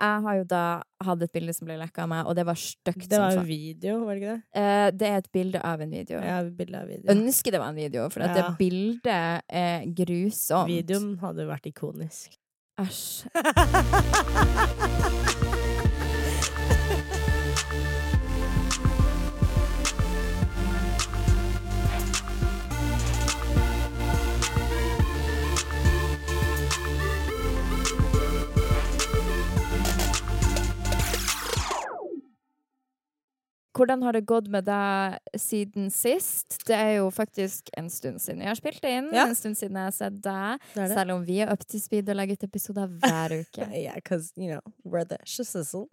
jeg har jo da hatt et bilde som ble lekka av meg, og det var stygt Det var en video, var det ikke det? Eh, det er et bilde av en video. Ja, bilde av video. Ønsker det var en video, for Ja. det bildet er grusomt. Videoen hadde vært ikonisk. Æsj. Hvordan har det gått med deg siden sist? Det er jo faktisk en stund siden jeg har spilt inn. Ja. En stund siden jeg har sett deg. Det det. Selv om vi er up to speed og legger ut episoder hver uke. Yeah, because, you know, we're the shizzle.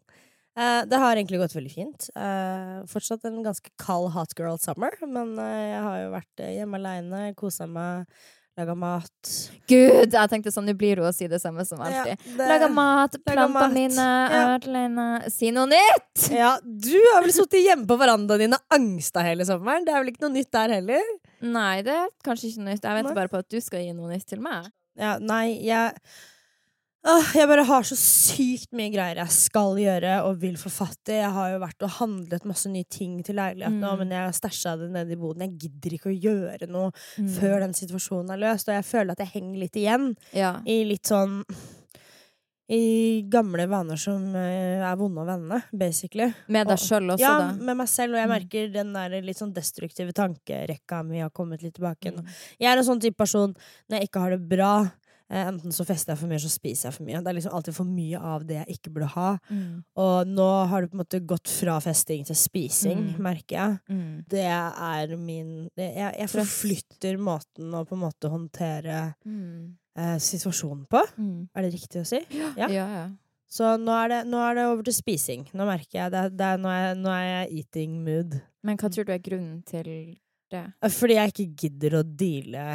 Uh, det har egentlig gått veldig fint. Uh, fortsatt en ganske kald hot girl summer, men uh, jeg har jo vært eh, hjemme aleine, kosa meg, laga mat. Gud! Jeg tenkte sånn, nå blir hun å si det samme som alltid. det- Laga mat, plantene mine, Ja. alene. Si noe nytt! Ja, du har vel sittet hjemme på verandaen din og angsta hele sommeren? Det er vel ikke noe nytt der heller? Nei, det er kanskje ikke noe nytt. Jeg venter bare på at du skal gi noe nytt til meg. Ja, nei, jeg Jeg bare har så sykt mye greier jeg skal gjøre og vil få fatt i. Jeg har jo vært og handlet masse nye ting til leiligheten Mm. men jeg har stæsja det nede i boden. Jeg gidder ikke å gjøre noe Mm. før den situasjonen er løst, og jeg føler at jeg henger litt igjen Ja. i litt sånn i gamle vaner som eh, er vonde å vende, basically. Med deg sjøl også, ja, da. med meg selv, og jeg Mm. merker den der litt sånn destruktive tankerekka mi har kommet litt tilbake. Mm. Jeg er en sånn type person når jeg ikke har det bra. Eh, enten så fester jeg for mye, så spiser jeg for mye. Det er liksom alltid for mye av det jeg ikke burde ha. Mm. Og nå har det på en måte gått fra festing til spising, Mm. merker jeg. Mm. Det er min det, jeg, jeg forflytter måten å på en måte håndtere Mm. eh, situasjonen på. Mm. Er det riktig å si? Ja. Ja. ja, Så nå er, det, nå er det over til spising. Nå merker jeg det, det er, nå, er, nå er jeg eating mood. Men hva tror du er grunnen til det? Fordi jeg ikke gidder å deale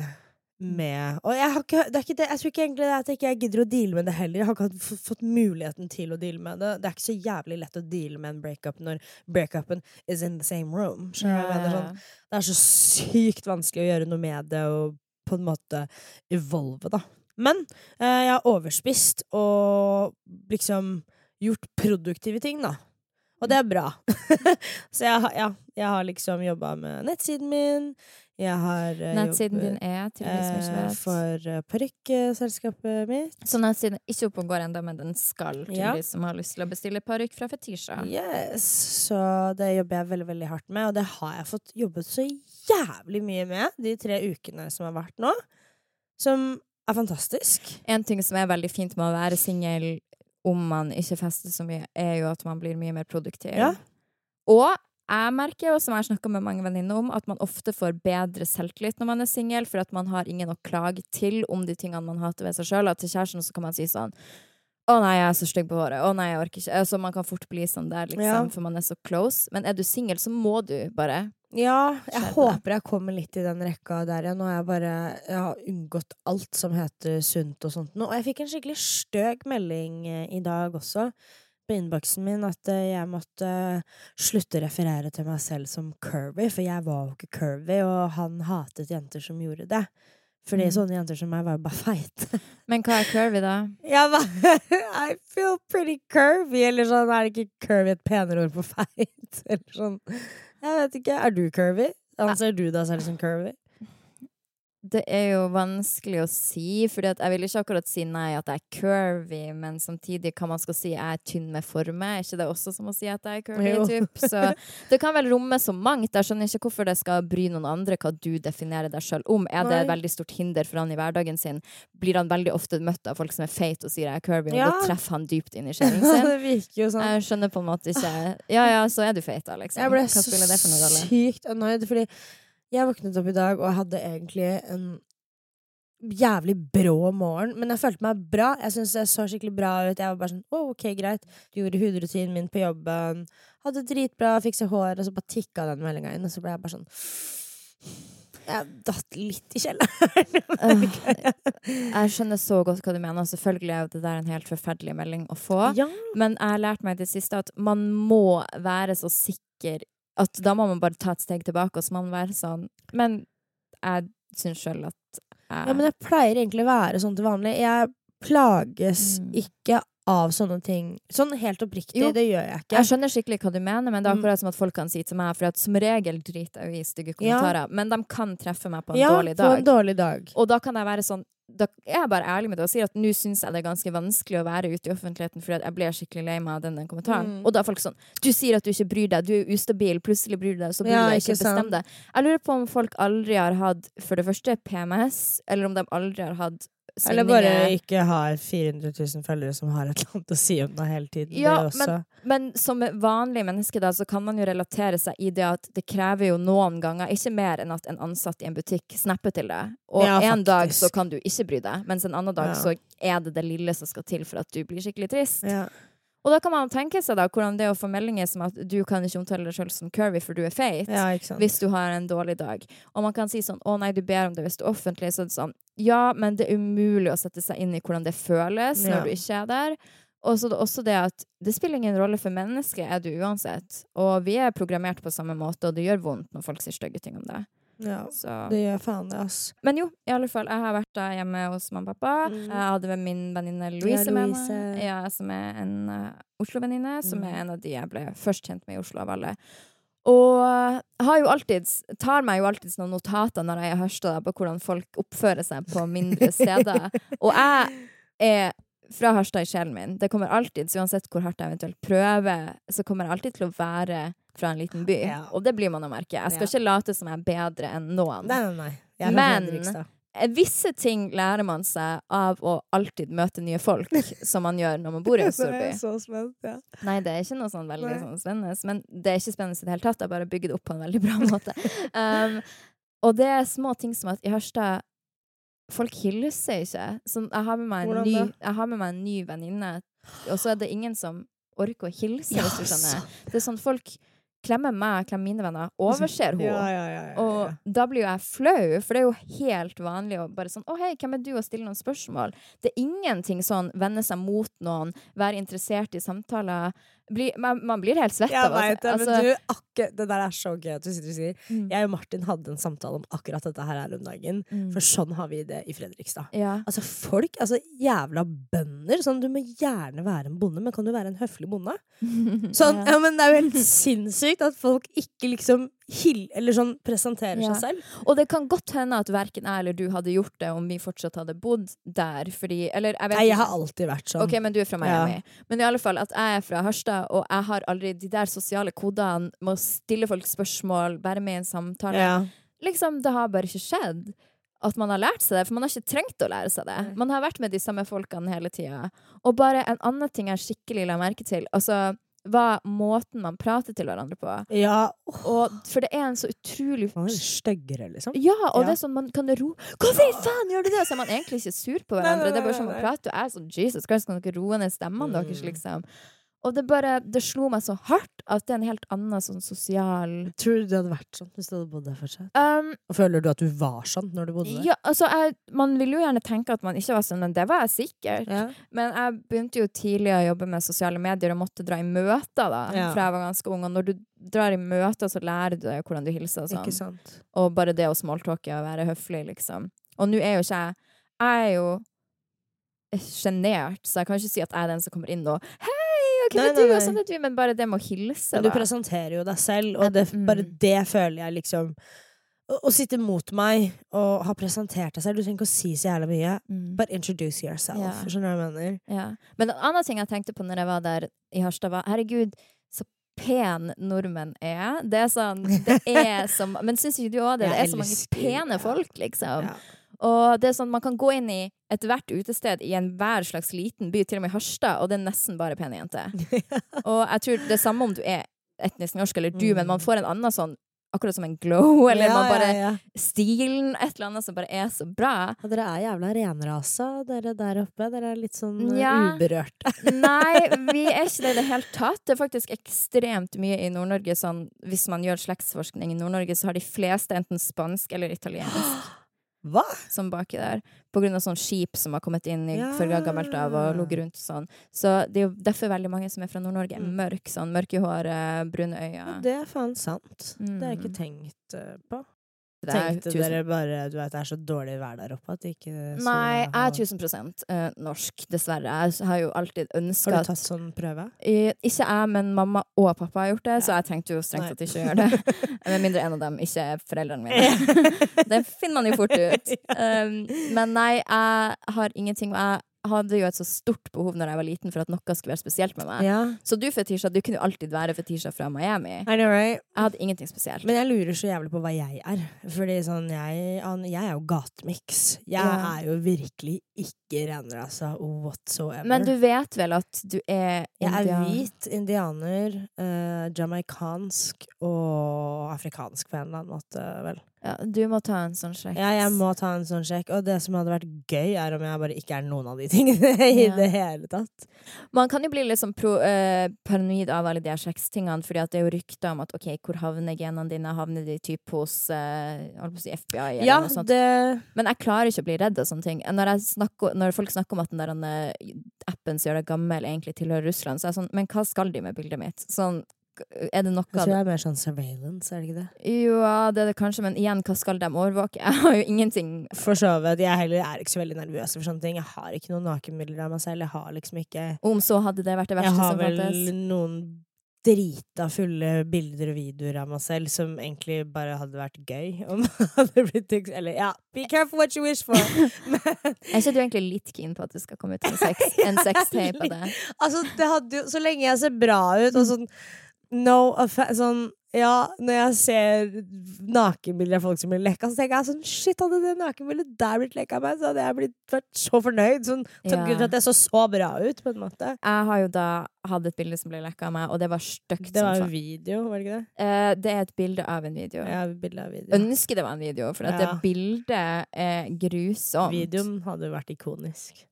med Og jeg, har ikke, det ikke det, jeg tror ikke egentlig det at jeg ikke gidder å deale med det heller. Jeg har ikke fått muligheten til å deale med det. Det er ikke så jævlig lett å deale med en breakup når breakupen is in the same room. Yeah. Sånn, det er så sykt vanskelig å gjøre noe med det og på en måte evolve, da. Men eh, jeg har overspist og liksom gjort produktive ting, da. Og det er bra. så jeg, ja, jeg har liksom jobba med nettsiden min. Jeg har eh, Nettsiden din jobbet, er, som ikke eh, for uh, parykkselskapet mitt. Så nettsiden er ikke oppe og går ennå, men den skal til Ja. de som har lyst til å bestille parykk fra Fetisha. Yes, Så det jobber jeg veldig veldig hardt med, og det har jeg fått jobbet så jævlig mye med de tre ukene som har vært nå. Som er fantastisk. En ting som er veldig fint med å være singel om man ikke fester så mye, er jo at man blir mye mer produktiv. Ja. Og jeg merker jo, som jeg har snakka med mange venninner om, at man ofte får bedre selvtillit når man er singel, for at man har ingen å klage til om de tingene man hater ved seg sjøl. Og til kjæresten så kan man si sånn å nei, jeg er så stygg på håret. Å nei, jeg orker ikke. Altså, man kan fort bli sånn der, liksom, Ja. for man er så close. Men er du singel, så må du bare Ja, jeg håper jeg kommer litt i den rekka der igjen. Nå har jeg bare jeg har unngått alt som heter sunt og sånt. Og jeg fikk en skikkelig støg melding eh, i dag også, på innboksen min, at eh, jeg måtte slutte å referere til meg selv som curvy, for jeg var jo ikke curvy, og han hatet jenter som gjorde det. Fordi Mm. sånne jenter som meg var jo bare feite. Men hva er curvy, da? Jeg bare I feel pretty curvy. Eller sånn, er det ikke curvy et penere ord på feit? Eller sånn. Jeg vet ikke. Er du curvy? Anser du deg selv som curvy? Det er jo vanskelig å si, for jeg vil ikke akkurat si nei at jeg er curvy, men samtidig kan man skal si jeg er tynn med forme. Er ikke det også som å si at jeg er curvy? Typ? Så det kan vel romme så mangt. Jeg skjønner ikke hvorfor det skal bry noen andre hva du definerer deg sjøl om. Er det et veldig stort hinder for han i hverdagen sin? Blir han veldig ofte møtt av folk som er feite og sier jeg er curvy, og Ja. da treffer han dypt inn i sjelen sin? det virker jo sånn. Jeg skjønner på en måte ikke Ja ja, så er du feit, da, liksom. Jeg ble så sykt annoyed, fordi jeg våknet opp i dag og hadde egentlig en jævlig brå morgen, men jeg følte meg bra. Jeg syntes jeg så skikkelig bra ut. Jeg var bare sånn oh, ok, greit. Gjorde hudrutinen min på jobben. Hadde dritbra, fiksa hår, og så bare tikka den meldinga inn, og så ble jeg bare sånn Jeg datt litt i kjelleren. Jeg skjønner så godt hva du mener. Selvfølgelig er det der en helt forferdelig melding å få. ja. Men jeg har lært meg det siste at man må være så sikker at da må man bare ta et steg tilbake, og så må man være sånn Men jeg syns sjøl at jeg Ja, men jeg pleier egentlig å være sånn til vanlig. Jeg plages Mm. ikke av sånne ting. Sånn helt oppriktig, Jo. det gjør jeg ikke. Jeg skjønner skikkelig hva du mener, men det er Mm. akkurat som at folk kan si til meg For at som regel driter jeg i stygge Ja. kommentarer, men de kan treffe meg på en ja, dårlig på en dag. dårlig dag. Og da kan jeg være sånn Da er jeg bare ærlig med det og sier at nå syns jeg det er ganske vanskelig å være ute i offentligheten fordi jeg ble skikkelig lei meg av den, den kommentaren. Mm. Og da er folk sånn Du sier at du ikke bryr deg, du er ustabil, plutselig bryr du deg, så bryr Ja, du deg ikke ikke, bestem deg. Jeg lurer på om folk aldri har hatt for det første PMS, eller om de aldri har hatt Eller bare ikke har 400 000 følgere som har et eller annet å si om deg hele tiden. Ja, det også. Men som vanlig menneske da, så kan man jo relatere seg i det at det krever jo noen ganger, ikke mer enn at en ansatt i en butikk snapper til deg. Og Ja, en dag så kan du ikke bry deg, mens en annen dag Ja. så er det det lille som skal til for at du blir skikkelig trist. Ja. Og da kan man tenke seg da hvordan det å få meldinger som at du kan ikke omtale deg selv som curvy for du er feit. ja. Hvis du har en dårlig dag. Og man kan si sånn 'Å nei, du ber om det hvis du er offentlig'. Så er det sånn Ja, men det er umulig å sette seg inn i hvordan det føles Ja. når du ikke er der. Og så er det også det at det spiller ingen rolle for mennesket, er du uansett. Og vi er programmert på samme måte, og det gjør vondt når folk sier stygge ting om deg. Ja, Så. det gjør faen det, ass. Men jo, i alle fall. Jeg har vært da hjemme hos mamma og pappa. Mm. Jeg hadde med min venninne Louise med Louise. meg. Ja, som er en uh, Oslo-venninne, som Mm. er en av de jeg ble først kjent med i Oslo av alle. Og jeg har jo alltid, tar meg jo alltid noen notater når jeg er i Harstad på hvordan folk oppfører seg på mindre steder. Og jeg er fra Harstad i sjelen min. Det kommer alltid, så uansett hvor hardt jeg eventuelt prøver, så kommer jeg alltid til å være fra en liten by. Ja. Og det blir man å merke. Jeg skal Ja. ikke late som jeg er bedre enn noen. Nei, nei, nei. Men- Eh, Visse ting lærer man seg av å alltid møte nye folk, som man gjør når man bor i en storby. ja. Nei, det er ikke noe sånn veldig sånn spennende, men det er ikke spennende i det hele tatt. Jeg bare bygger det opp på en veldig bra måte. Um, og det er små ting som at i Harstad Folk hilser ikke. Så jeg har med meg en ny, med meg en ny venninne, og så er det ingen som orker å hilse, Ja, hvis du skjønner. Det er sånn folk klemmer meg, klemmer mine venner, overser ja, ja, ja, ja. Og da blir jo jeg flau, for det er jo helt vanlig å bare sånn Å, hei, hvem er du? og stille noen spørsmål. Det er ingenting sånn vende seg mot noen, være interessert i samtaler. Bli, man, man blir helt svett av det, altså, men du, akke, det der er så gøy at du sitter og sier. Mm. Jeg og Martin hadde en samtale om akkurat dette her her om dagen. Mm. For sånn har vi det i Fredrikstad. ja. Altså folk, altså jævla bønder. Sånn, du må gjerne være en bonde, men kan du være en høflig bonde? Sånn, ja. ja. men Det er jo helt sinnssykt at folk ikke liksom hill, eller sånn presenterer Ja. seg selv. Og det kan godt hende at verken jeg eller du hadde gjort det om vi fortsatt hadde bodd der, fordi Eller jeg vet Nei, jeg har alltid vært sånn. Ok, men du er fra Miami. Men i alle fall at jeg er fra Harstad, og jeg har aldri de der sosiale kodene med å stille folk spørsmål, være med i en samtale. ja. liksom, det har bare ikke skjedd at man har lært seg det, for man har ikke trengt å lære seg det. Man har vært med de samme folkene hele tida. Og bare en annen ting jeg skikkelig la merke til, altså var måten man prater til hverandre på. ja. Og, for det er en så utrolig Man er styggere, liksom. ja, og Ja. det er sånn man kan roe Hvorfor i faen gjør du det?! Så er man egentlig ikke sur på Nei, hverandre. nei, Det er bare nei, sånn man prater, og jeg er sånn Jesus Christ, kan dere roe ned stemmene Mm. deres, liksom? Og det bare Det slo meg så hardt at det er en helt annen sånn sosial Tror du det hadde vært sånn hvis du hadde bodd der fortsatt? um, Og føler du at du var sånn når du bodde der? Ja, altså jeg, Man vil jo gjerne tenke at man ikke var sånn, men det var jeg sikkert. Ja. Men jeg begynte jo tidlig å jobbe med sosiale medier og måtte dra i møter da, Ja. fra jeg var ganske ung. Og når du drar i møter, så lærer du deg hvordan du hilser og sånn. Og bare det å smalltalke og være høflig, liksom. Og nå er jo ikke jeg Jeg er jo sjenert, så jeg kan ikke si at jeg er den som kommer inn og Hei, hvem Nei, du? nei. Og sånn er du. Men bare det med å hilse, Men du da. presenterer jo deg selv, og det, Mm. bare det føler jeg liksom å, å sitte mot meg og ha presentert deg selv Du trenger ikke å si så jævla mye. Mm. But introduce yourself. Ja. Skjønner du hva jeg mener? Ja. Men en annen ting jeg tenkte på når jeg var der i Harstad, var herregud, så pen nordmenn er. Det er sånn Det er som Men syns ikke du òg det? Det er så mange pene folk, liksom. Ja. Og det er sånn, man kan gå inn i ethvert utested i enhver slags liten by, til og med i Harstad, og det er nesten bare pene jenter. og jeg tror det er samme om du er etnisk norsk eller du, Mm. men man får en annen sånn Akkurat som en glow, eller Ja, man bare ja, ja. Stilen, et eller annet som bare er så bra. Og dere er jævla renrasa, dere der oppe. Dere er litt sånn uberørte. Nei, vi er ikke det i det hele tatt. Det er faktisk ekstremt mye i Nord-Norge sånn Hvis man gjør slektsforskning i Nord-Norge, så har de fleste enten spansk eller italiensk Hva? som baki der. På grunn av sånn skip som har kommet inn i Ja. av gammelt av og ligget rundt sånn. Så det er jo derfor veldig mange som er fra Nord-Norge, er Mm. mørk sånn. Mørke hår, brune øyne. Det er faen sant. Det har jeg Mm. ikke tenkt eh, på. Det Tenkte 1000 dere bare Du vet det er så dårlig vær der oppe at ikke Nei, jeg er 1000 eh, norsk, dessverre. Jeg har jo alltid Har du tatt sånn prøve? Ikke jeg, men mamma og pappa har gjort det, så jeg tenkte jo strengt tatt ikke å gjøre det. Med mindre en av dem ikke er foreldrene mine. det finner man jo fort ut. Um, men nei, jeg har ingenting og Jeg hadde jo et så stort behov når jeg var liten for at noe skulle være spesielt med meg. Ja. Så du Fetisha, du kunne jo alltid være Fetisha fra Miami. I know, right? Jeg hadde ingenting spesielt. Men jeg lurer så jævlig på hva jeg er. Fordi sånn, jeg, jeg er jo gatemiks. Jeg Ja. er jo virkelig ikke renrasa whatsoever. Men du vet vel at du er jeg er hvit, indianer, uh, jamaicansk og afrikansk på en eller annen måte, vel. Ja, du må ta en sånn sjekk. Ja, jeg må ta en sånn sjekk. Og det som hadde vært gøy, er om jeg bare ikke er noen av de tingene i Ja. det hele tatt. Man kan jo bli litt sånn pro, eh, paranoid av alle de her sextingene, fordi det er jo rykter om at ok, hvor havner genene dine? Havner de typ hos eh, si FBI eller Ja, noe sånt? det Men jeg klarer ikke å bli redd av sånne ting. Når, snakker, når folk snakker om at den der eh, appen som gjør deg gammel, egentlig tilhører Russland, så er jeg sånn Men hva skal de med bildet mitt? Sånn, er det noe Jeg tror det er mer sånn surveillance, er det ikke det? Jo, det er det kanskje, men igjen, hva skal de overvåke? Jeg har jo ingenting For så vidt. Jeg heller er ikke så veldig nervøs for sånne ting. Jeg har ikke noen nakenbilder av meg selv. Jeg har liksom ikke Om så hadde det vært det verste som fantes? Jeg har vel noen drita fulle bilder og videoer av meg selv som egentlig bare hadde vært gøy om hadde blitt Eller ja, be careful what you wish for. Men Er ikke du egentlig litt keen på at det skal komme ut en sex- en sextape av det? altså, det hadde jo Så lenge jeg ser bra ut og sånn No offense Sånn ja, når jeg ser nakenbilder av folk som blir lekka, så tenker jeg sånn Shit, hadde det nakenbildet der blitt lekka av meg, så hadde jeg blitt, vært så fornøyd. Sånn, Takk. Gud for at jeg så så bra ut, på en måte. Jeg har jo da hatt et bilde som ble lekka av meg, og det var stygt Det var en video, var det ikke det? Eh, det er et bilde av en video. Ja, bilde av video. Ønsker det var en video, for at Ja. det bildet er grusomt. Videoen hadde vært ikonisk.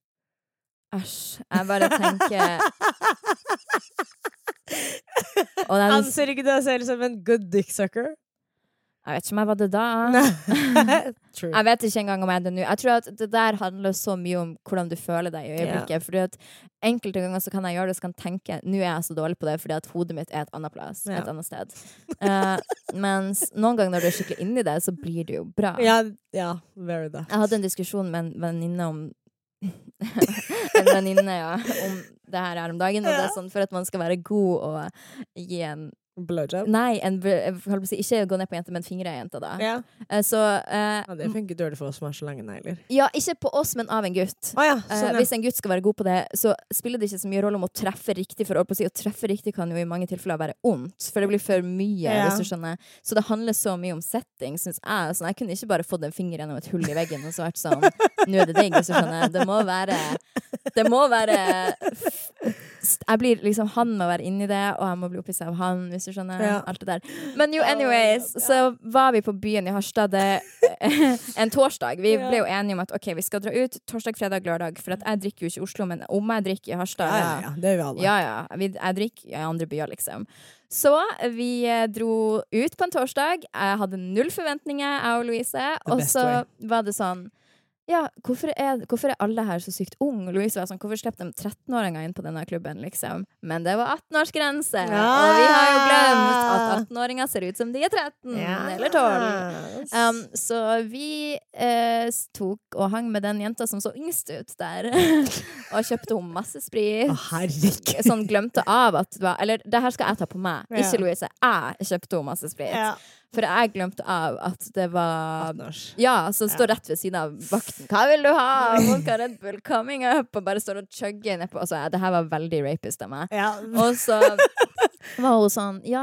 Æsj. Jeg bare tenker Anser ikke du deg selv som en good dick sucker? Jeg vet ikke om jeg var det da. Jeg vet ikke engang om jeg er det nå. Jeg tror at det der handler så mye om hvordan du føler deg i øyeblikket. Fordi at Enkelte ganger så kan jeg gjøre det så kan tenke Nå er jeg så dårlig på det fordi at hodet mitt er et annet plass. Yeah. Et annet sted. uh, mens noen ganger når du er skikkelig inni det, så blir det jo bra. Ja, yeah, very that. Jeg hadde en diskusjon med en venninne om En venninne, ja, om det her er om dagen. Og det er sånn for at man skal være god og gi en Blowjob. Nei, en, si, ikke gå ned på jente, men fingre i jenta, da. Ja. Eh, Så eh, ja, det funker dårlig for oss som har så lange negler. Ja, ikke på oss, men av en gutt. Å ja, Eh, sånn, ja. Hvis en gutt skal være god på det, så spiller det ikke så mye rolle om å treffe riktig. For å si, å treffe riktig kan jo i mange tilfeller være ondt, for det blir for mye. Hvis du skjønner. Så det handler så mye om setting, syns jeg. Sånn, jeg kunne ikke bare fått en finger gjennom et hull i veggen og så vært sånn Nå er det digg, hvis du skjønner. Det må være Det må være Jeg blir liksom Han må være inni det, og jeg må bli opphissa av han, hvis du skjønner. Ja. Alt det der. Men jo, anyways, så var vi på byen i Harstad en torsdag. Vi ble jo enige om at OK, vi skal dra ut torsdag, fredag, lørdag. For at jeg drikker jo ikke i Oslo, men om jeg drikker i Harstad ja, ja, det gjør vi alle. ja, ja. Jeg drikker i andre byer, liksom. Så vi eh, dro ut på en torsdag. Jeg hadde null forventninger, jeg og Louise. Og så var det sånn ja, hvorfor er, hvorfor er alle her så sykt unge? Louise var sånn, hvorfor slipper de 13-åringer inn på denne klubben, liksom? Men det var 18-årsgrense! Og vi har jo glemt at 18-åringer ser ut som de er 13 eller 12. Um, så vi eh, tok og hang med den jenta som så yngst ut der. og kjøpte henne masse sprit. Å. Sånn glemte av at det var Eller det her skal jeg ta på meg, Ja. ikke Louise. Jeg kjøpte henne masse sprit. For jeg glemte av at det var 18 års. ja, som står rett ved siden av vakten. 'Hva vil du ha?' Vodka Red Bull coming up. Og bare står og chugger nedpå. Altså, det her var veldig rapist av meg. Ja. Og så var hun sånn Ja,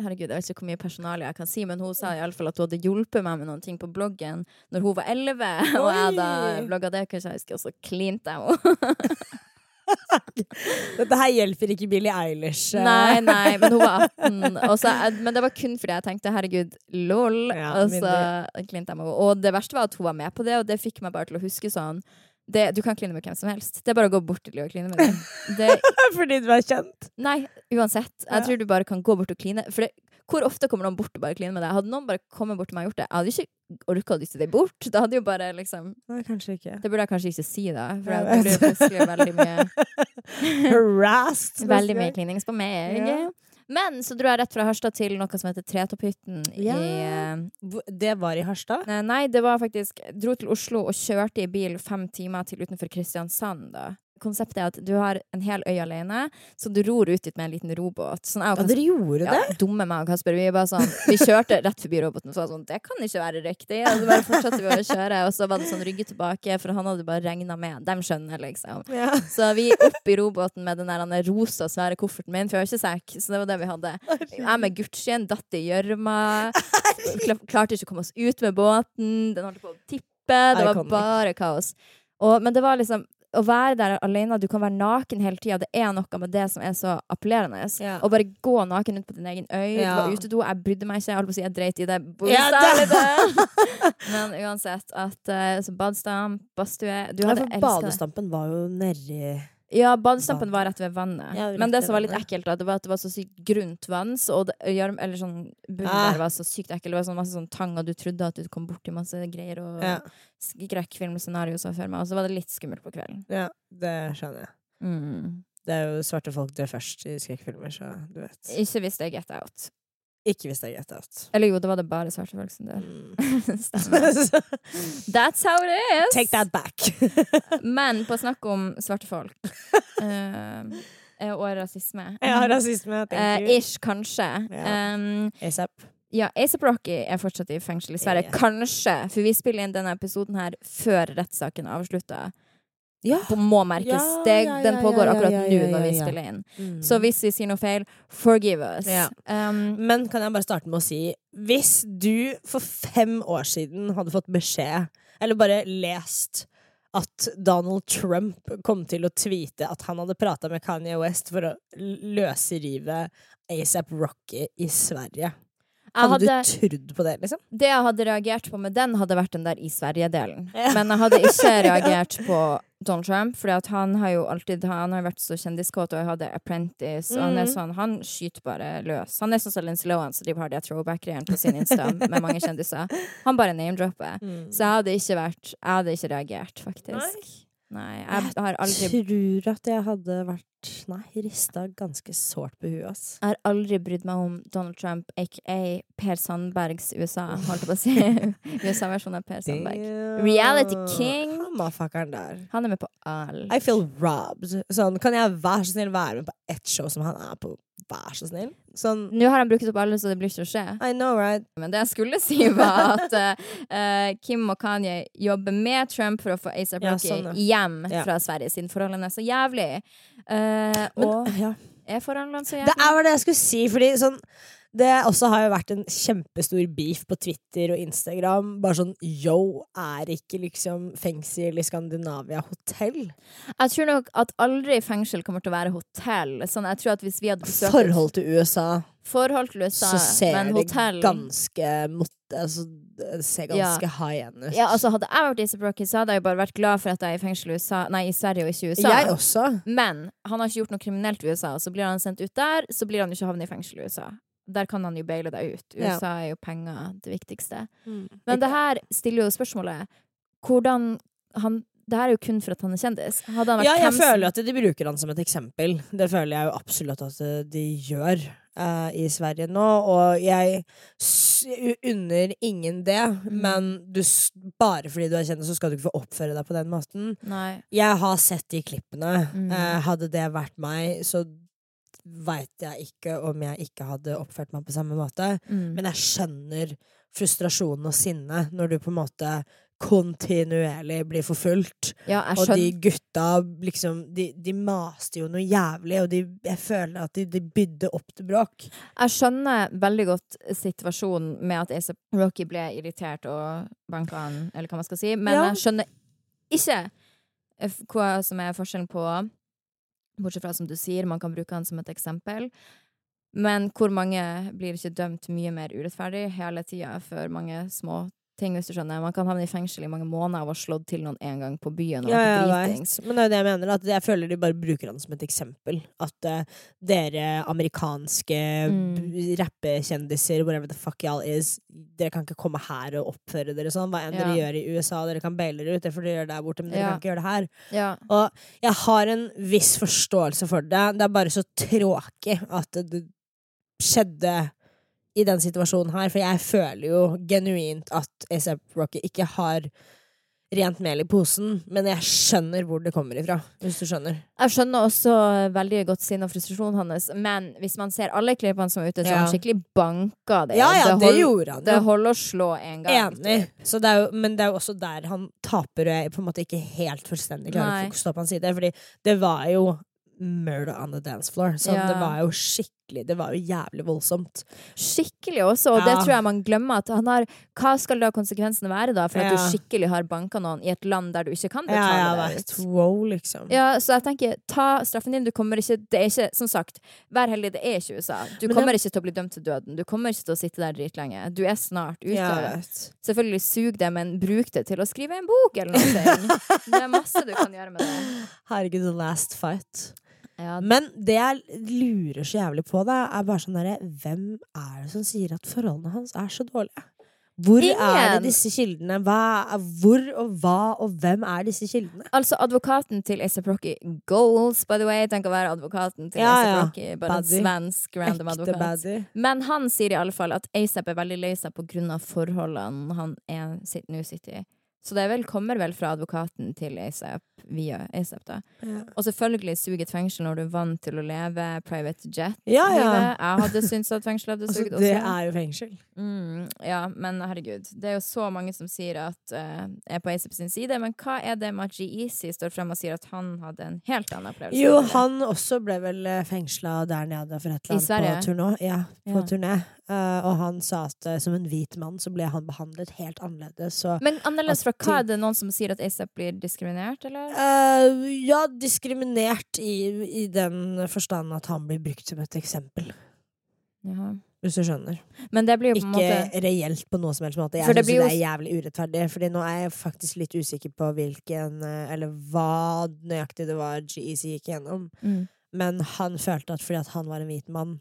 herregud, jeg vet ikke hvor mye personale jeg kan si, men hun sa iallfall at hun hadde hjulpet meg med noen ting på bloggen når hun var elleve. Og jeg da blogga det, kanskje jeg husker, og så klinte jeg henne. Dette her hjelper ikke Billie Eilish. eh. Nei, nei, men hun var 18. Også, men det var kun fordi jeg tenkte herregud, lol. Ja, og så klinte jeg med henne. Og det verste var at hun var med på det, og det fikk meg bare til å huske sånn det, Du kan kline med hvem som helst. Det er bare å gå bort til dem og kline med dem. Det, Fordi du er kjent. nei, uansett. Jeg tror du bare kan gå bort og kline. For det, hvor ofte kommer noen bort og bare kliner med deg? Hadde noen bare kommet bort til meg og gjort det, jeg hadde ikke orka å dytte deg bort. Da hadde jo bare liksom Nei, kanskje ikke. Det burde jeg kanskje ikke si, da. For Jeg det blir plutselig veldig mye Harassed. Veldig mye klinings på meg. Ja. Men så dro jeg rett fra Harstad til noe som heter Tretopphytten Ja. i eh, Det var i Harstad? Nei, det var faktisk Dro til Oslo og kjørte i bil fem timer til utenfor Kristiansand. da. Konseptet er at du har en hel øy alene, så du ror ut dit med en liten robåt. Sånn, Ja, dere gjorde det? ja, dumme meg og Kasper. Vi, sånn, vi kjørte rett forbi roboten og så var det sånn Det kan ikke være riktig. Og så bare fortsatte vi å kjøre, og så var det sånn rygge tilbake, for han hadde bare regna med. De skjønner, liksom. Ja. Så vi opp i robåten med den der rosa, svære kofferten min, for jeg har ikke sekk. Så det var det vi hadde. Jeg med Gucci-en datt i gjørma. Kla- Klarte ikke å komme oss ut med båten. Den holdt på å tippe. Det var bare kaos. Og, men det var liksom å være der alene, du kan være naken hele tida. Det er noe med det som er så appellerende. Ja. Å bare gå naken ut på din egen øy. Ja. var utedo. Jeg brydde meg ikke. Jeg holdt på å si jeg dreit i det. Ja, Men uansett. At, uh, så badestamp, badstue Du hadde elsket det. badestampen var jo nedi Ja, badestampen var rett ved vannet. Ja, det Men det som var litt ekkelt, da, det var at det var så sykt grunt vann. Så, og det, eller sånn, bunnen Ah. der var så sykt ekkel. Det var sånn masse sånn tang, og du trodde at du kom borti masse greier og Ja, skrekkfilmscenario så for meg. Og så var det litt skummelt på kvelden. ja det skjønner jeg. Mm. Det er jo svarte folk dør først i skrekkfilmer, så du vet. Ikke hvis det er Get Out. Ikke hvis det er Get Out. Eller jo, det var det bare svarte folk som dør. Mm. Stemmer. That's how it is! Take that back. Men på snakk om svarte folk uh, og rasisme ja, rasisme. Eh, Thank you. ish, kanskje. Ja. Um, ASAP. Ja, ASAP Rocky er fortsatt i fengsel i Sverige. Kanskje, for vi spiller inn denne episoden her før rettssaken avslutter. avslutta. Ja. Må merkes. Ja, det, ja, den pågår akkurat nå når vi spiller inn. Mm. Så hvis vi sier noe feil, forgive us. Um, Men kan jeg bare starte med å si Hvis du for fem år siden hadde fått beskjed, eller bare lest at Donald Trump kom til å tweete at han hadde prata med Kanye West for å løsrive ASAP Rocky i Sverige. Hadde, hadde, du trodd på det, liksom? det jeg hadde reagert på med den, hadde vært den der i Sverige-delen. Ja. Men jeg hadde ikke reagert på Donald Trump, for han har jo alltid Han har vært så kjendiskåt og hadde Apprentice, og han er Mhm. sånn Han skyter bare løs. Han er sånn som Lindsay Lohan, så de har de throwback-greiene på sin Insta med mange kjendiser. Han bare name-dropper. Så jeg hadde ikke vært Jeg hadde ikke reagert, faktisk. Nei, jeg har aldri Jeg tror at jeg hadde vært Nei, rista ganske sårt på huet, ass. Jeg har aldri brydd meg om Donald Trump, aka Per Sandbergs USA, holdt jeg på å si. USA-versjonen av Per Sandberg. Reality king. Han er med på alt. I feel robbed. Sånn, kan jeg være så snill være med på ett show som han er på? Vær så snill. Sånn Nå har han brukt opp alle, så det blir ikke å skje. I know, right? Men det jeg skulle si, var at eh, Kim og Kanye jobber med Trump for å få ASAP Ja, sånn, ja. hjem Ja. fra Sverige, siden forholdene er så jævlig. Uh, Men, og ja. er forholdene så jævlig? Det er det jeg skulle si, fordi sånn det også har jo vært en kjempestor beef på Twitter og Instagram. Bare sånn yo, er ikke liksom fengsel i Skandinavia hotell? Jeg tror nok at aldri fengsel kommer til å være hotell. Sånn, jeg tror at hvis vi hadde besøkt Forhold til USA, forhold til USA, så ser men det ganske mot, altså, Det ser ganske high end ut. ja, altså Hadde jeg vært ASAP Rocky, så hadde jeg bare vært glad for at jeg er i fengsel i, USA, nei, i Sverige og ikke i USA. Jeg også. Men han har ikke gjort noe kriminelt i USA, så blir han sendt ut der, så blir han ikke havnet i fengsel i USA. Der kan han jo baile deg ut. USA er jo penger det viktigste. Mm. Men det her stiller jo spørsmålet hvordan han Det her er jo kun for at han er kjendis. Han Ja, jeg føler at de bruker han som et eksempel. Det føler jeg jo absolutt at eh, de gjør uh, i Sverige nå. Og jeg unner ingen det, Mm. men du, bare fordi du er kjendis, så skal du ikke få oppføre deg på den måten. Nei. Jeg har sett de klippene. Mm. Uh, hadde det vært meg, så veit jeg ikke om jeg ikke hadde oppført meg på samme måte. Mm. Men jeg skjønner frustrasjonen og sinnet når du på en måte kontinuerlig blir forfulgt. ja, Og de gutta liksom De, de maste jo noe jævlig, og de, jeg føler at de, de bydde opp til bråk. Jeg skjønner veldig godt situasjonen med at Ace Rocky ble irritert og banka han, eller hva man skal si, men Ja. jeg skjønner ikke hva som er forskjellen på Bortsett fra, som du sier, man kan bruke han som et eksempel. Men hvor mange blir ikke dømt mye mer urettferdig hele tida for mange små ting, hvis du skjønner? Man kan havne i fengsel i mange måneder av å ha slått til noen en gang på byen. Ja, jeg dritings. Men det er jo det jeg mener. At jeg føler de bare bruker han som et eksempel. At uh, dere amerikanske Mm. rappekjendiser, whatever the fuck y'all is, dere kan ikke komme her og oppføre dere sånn. Hva enn Ja. dere gjør i USA, dere kan baile dere ut, det får dere gjøre der borte, men dere Ja. kan ikke gjøre det her. Ja. Og jeg har en viss forståelse for det. Det er bare så tråkig at det, skjedde i den situasjonen her, for jeg føler jo genuint at ASAP Rocky ikke har rent mel i posen, men jeg skjønner hvor det kommer ifra, hvis du skjønner. Jeg skjønner også veldig godt sin og frustrasjonen hans, men hvis man ser alle klippene som er ute, så har Ja. han skikkelig banka det. Ja, ja, det, hold- gjorde han Det holder å slå en gang. Enig. Så det er jo, men det er jo også der han taper, og jeg på en måte ikke helt fullstendig klarer å fokusere på hans side. Fordi det var jo murder on the dance floor. Så Ja. det var jo skikkelig Det var jo jævlig voldsomt. Skikkelig også, og det tror jeg man glemmer. At han har, hva skal da konsekvensene være da, for at du skikkelig har banka noen i et land der du ikke kan Ja, betale har det wow, liksom. Ja, så jeg tenker, ta straffen din. Du kommer ikke Det er ikke, som sagt, vær heldig, det er ikke USA. Du Men kommer det- ikke til å bli dømt til døden. Du kommer ikke til å sitte der dritlenge. Du er snart ute Ja, av det. Selvfølgelig sug det, men bruk det til å skrive en bok eller noe. det er masse du kan gjøre med det. Herregud, the last fight. Ja, Men det jeg lurer så jævlig på, da, er bare sånn derre Hvem er det som sier at forholdene hans er så dårlige? Hvor er det disse kildene? Hva, hvor og hva og hvem er disse kildene? Altså, advokaten til A$AP Rocky Goals, by the way. Tenk å være advokaten til Ja, A$AP. Rocky. Bare en svensk random Ekte advokat. Baddy. Men han sier i alle fall at ASAP er veldig lei seg av forholdene han er, sitt, nå sitter i. Så det vel, kommer vel fra advokaten til ASAP via ASAP, da. Ja. Og selvfølgelig suger et fengsel når du er vant til å leve private jet. Ja, ja. Jeg hadde syntes at fengsel hadde Altså, det også. det er jo fengsel. Mm, ja, men herregud. Det er jo så mange som sier at uh, er på ASAP sin side, men hva er det med at G-Eazy står frem og sier at han hadde en helt annen opplevelse? Jo, han også ble vel fengsla der nede for et eller annet på turné. Ja, på turné. Eh, og han sa at eh, som en hvit mann så ble han behandlet helt annerledes. Så Men annerledes fra hva? Er det noen som sier at ASAP blir diskriminert, eller? Uh, ja, diskriminert i, i den forstand at han blir brukt som et eksempel. Jaha. Hvis du skjønner. Men det blir jo på Ikke måte reelt på noe som helst måte. Jeg syns det det, er jævlig urettferdig. Fordi nå er jeg faktisk litt usikker på hvilken Eller hva nøyaktig det var GEC gikk gjennom. mm. Men han følte at fordi at han var en hvit mann,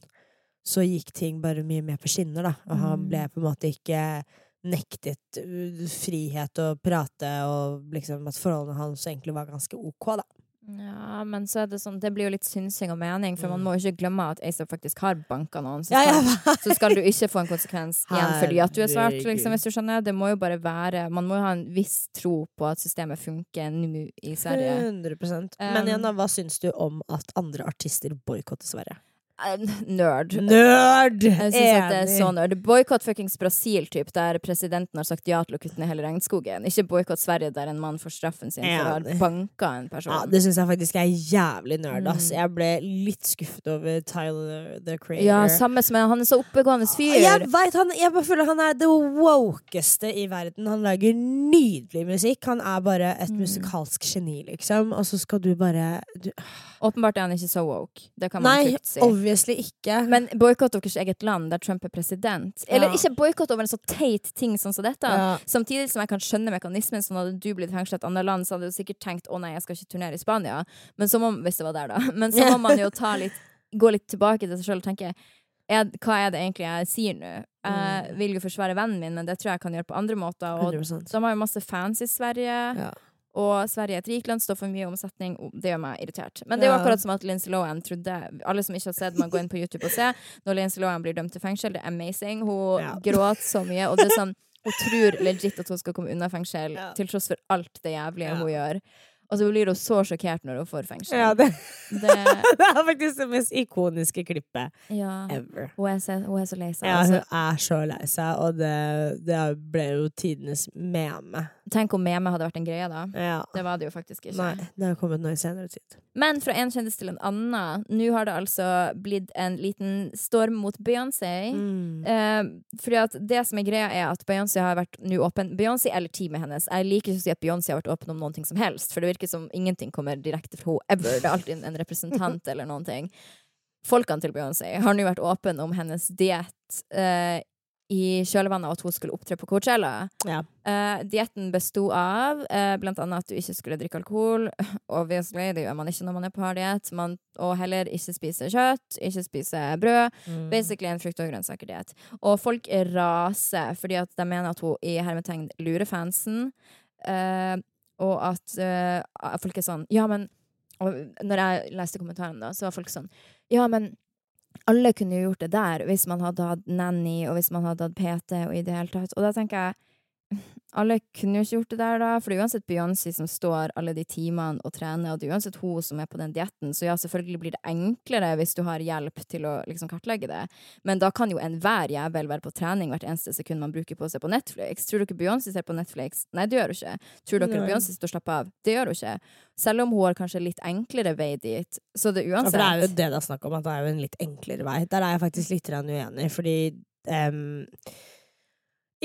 så gikk ting bare mye mer på skinner, da. Og han Mm. ble på en måte ikke nektet uh, frihet å prate, og liksom at forholdene hans egentlig var ganske ok, da. Ja, men så er det sånn Det blir jo litt synsing og mening, for man Mm. må jo ikke glemme at ASAP faktisk har banka noen. Så, skal, ja, så skal du ikke få en konsekvens igjen fordi at du er svart, liksom, hvis du skjønner. Det må jo bare være Man må jo ha en viss tro på at systemet funker nå i Sverige. 100 Um, Men igjen, da, hva syns du om at andre artister boikotter Sverige? Eh, Nerd. Nerd! Jeg synes at det er så nerd. Boikott fuckings Brasil, typ, der presidenten har sagt ja til å kutte ned hele regnskogen. Ikke boikott Sverige, der en mann får straffen sin for å ha Enig. banka en person. Ja, det syns jeg faktisk er jævlig nerd. Ass. Mm. Jeg ble litt skuffet over Tyler the Creator. Ja, samme som Han er så oppegående fyr. Jeg veit! han, jeg bare føler han er det wokeste i verden. Han lager nydelig musikk. Han er bare et Mm. musikalsk geni, liksom. Og så skal du bare du, Åpenbart er han ikke så woke. Det kan man trygt si. Obviously ikke. Men boikott deres eget land, der Trump er president. Eller Ja. ikke boikott over en så teit ting som dette. Ja. Samtidig som jeg kan skjønne mekanismen, sånn hadde du blitt fengsla i et annet land, så hadde du sikkert tenkt å nei, jeg skal ikke turnere i Spania. Men så må, hvis det var der, da. Men så må man jo ta litt, gå litt tilbake til seg sjøl og tenke er, hva er det egentlig jeg sier nå? Jeg Mm. vil jo forsvare vennen min, men det tror jeg kan gjøre på andre måter. Og 100 de har jo masse fans i Sverige. Ja. Og Sverige er et rikt land, står for mye omsetning. Det gjør meg irritert. Men det er jo akkurat som at Lindsay Lohan trodde Alle som ikke har sett, må gå inn på YouTube og se. Når Lindsay Lohan blir dømt til fengsel, det er amazing. Hun Ja. gråter så mye. Og det er sånn Hun tror legit at hun skal komme unna fengsel, Ja. til tross for alt det jævlige Ja. hun gjør. Og så blir hun så sjokkert når hun får fengsel. Ja, det, Det, det er faktisk det mest ikoniske klippet ja. ever. Hun, er så, hun er så lei seg. Ja, altså. hun er så lei seg, og det, det ble jo tidenes meme. Tenk om meme hadde vært en greie, da. Ja. Det var det jo faktisk ikke. Nei, det har kommet nå i senere tid. Men fra en kjendis til en annen. Nå har det altså blitt en liten storm mot Beyoncé. Mm. Eh, fordi at det som er greia er at Beyoncé har vært nå åpen Beyoncé eller teamet hennes. Jeg liker ikke å si at Beyoncé har vært åpen om ting som helst, for det virker som ingenting kommer direkte fra henne ever. Det er alltid en representant eller noen ting. Folkene til Beyoncé har nå vært åpne om hennes diett eh, i kjølvannet av at hun skulle opptre på Coachella. Ja. Uh, Dietten besto av eh, blant annet at du ikke skulle drikke alkohol. Obviously, det gjør man ikke når man er på harddiett. Og heller ikke spise kjøtt, ikke spise brød. Mm. Basically en frukt- og grønnsakerdiett. Og folk raser fordi at de mener at hun i hermetegn lurer fansen. eh, og at uh, folk er sånn Ja, men Når jeg leste kommentaren, da, så var folk sånn Ja, men alle kunne jo gjort det der hvis man hadde hatt nanny, og hvis man hadde hatt PT, og i det hele tatt. Og da tenker jeg alle kunne jo ikke gjort det der, da, for det er uansett Beyoncé som står alle de timene og trener, og det er uansett hun som er på den dietten, så ja, selvfølgelig blir det enklere hvis du har hjelp til å liksom kartlegge det, men da kan jo enhver jævel være på trening hvert eneste sekund man bruker på å se på Netflix. Tror dere Beyoncé ser på Netflix? Nei, det gjør hun ikke. Tror dere Beyoncé står og slapper av? Det gjør hun ikke. Selv om hun har kanskje litt enklere vei dit, så det er Ja, uansett for det er jo det det er snakk om, at det er jo en litt enklere vei. Der er jeg faktisk litt uenig, fordi em,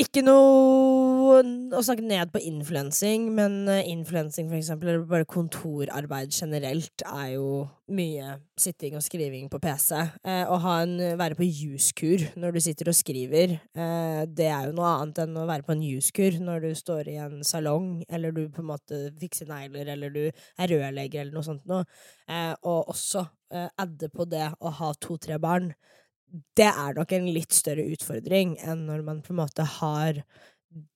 Ikke noe å snakke ned på influensing, men eh, influensing for eksempel, eller bare kontorarbeid generelt, er jo mye sitting og skriving på PC. Eh, å ha en, være på juskur når du sitter og skriver, eh, det er jo noe annet enn å være på en juskur når du står i en salong, eller du på en måte fikser negler, eller du er rørlegger, eller noe sånt noe. Eh, og også eh, adde på det å ha to-tre barn. Det er nok en litt større utfordring enn når man på en måte har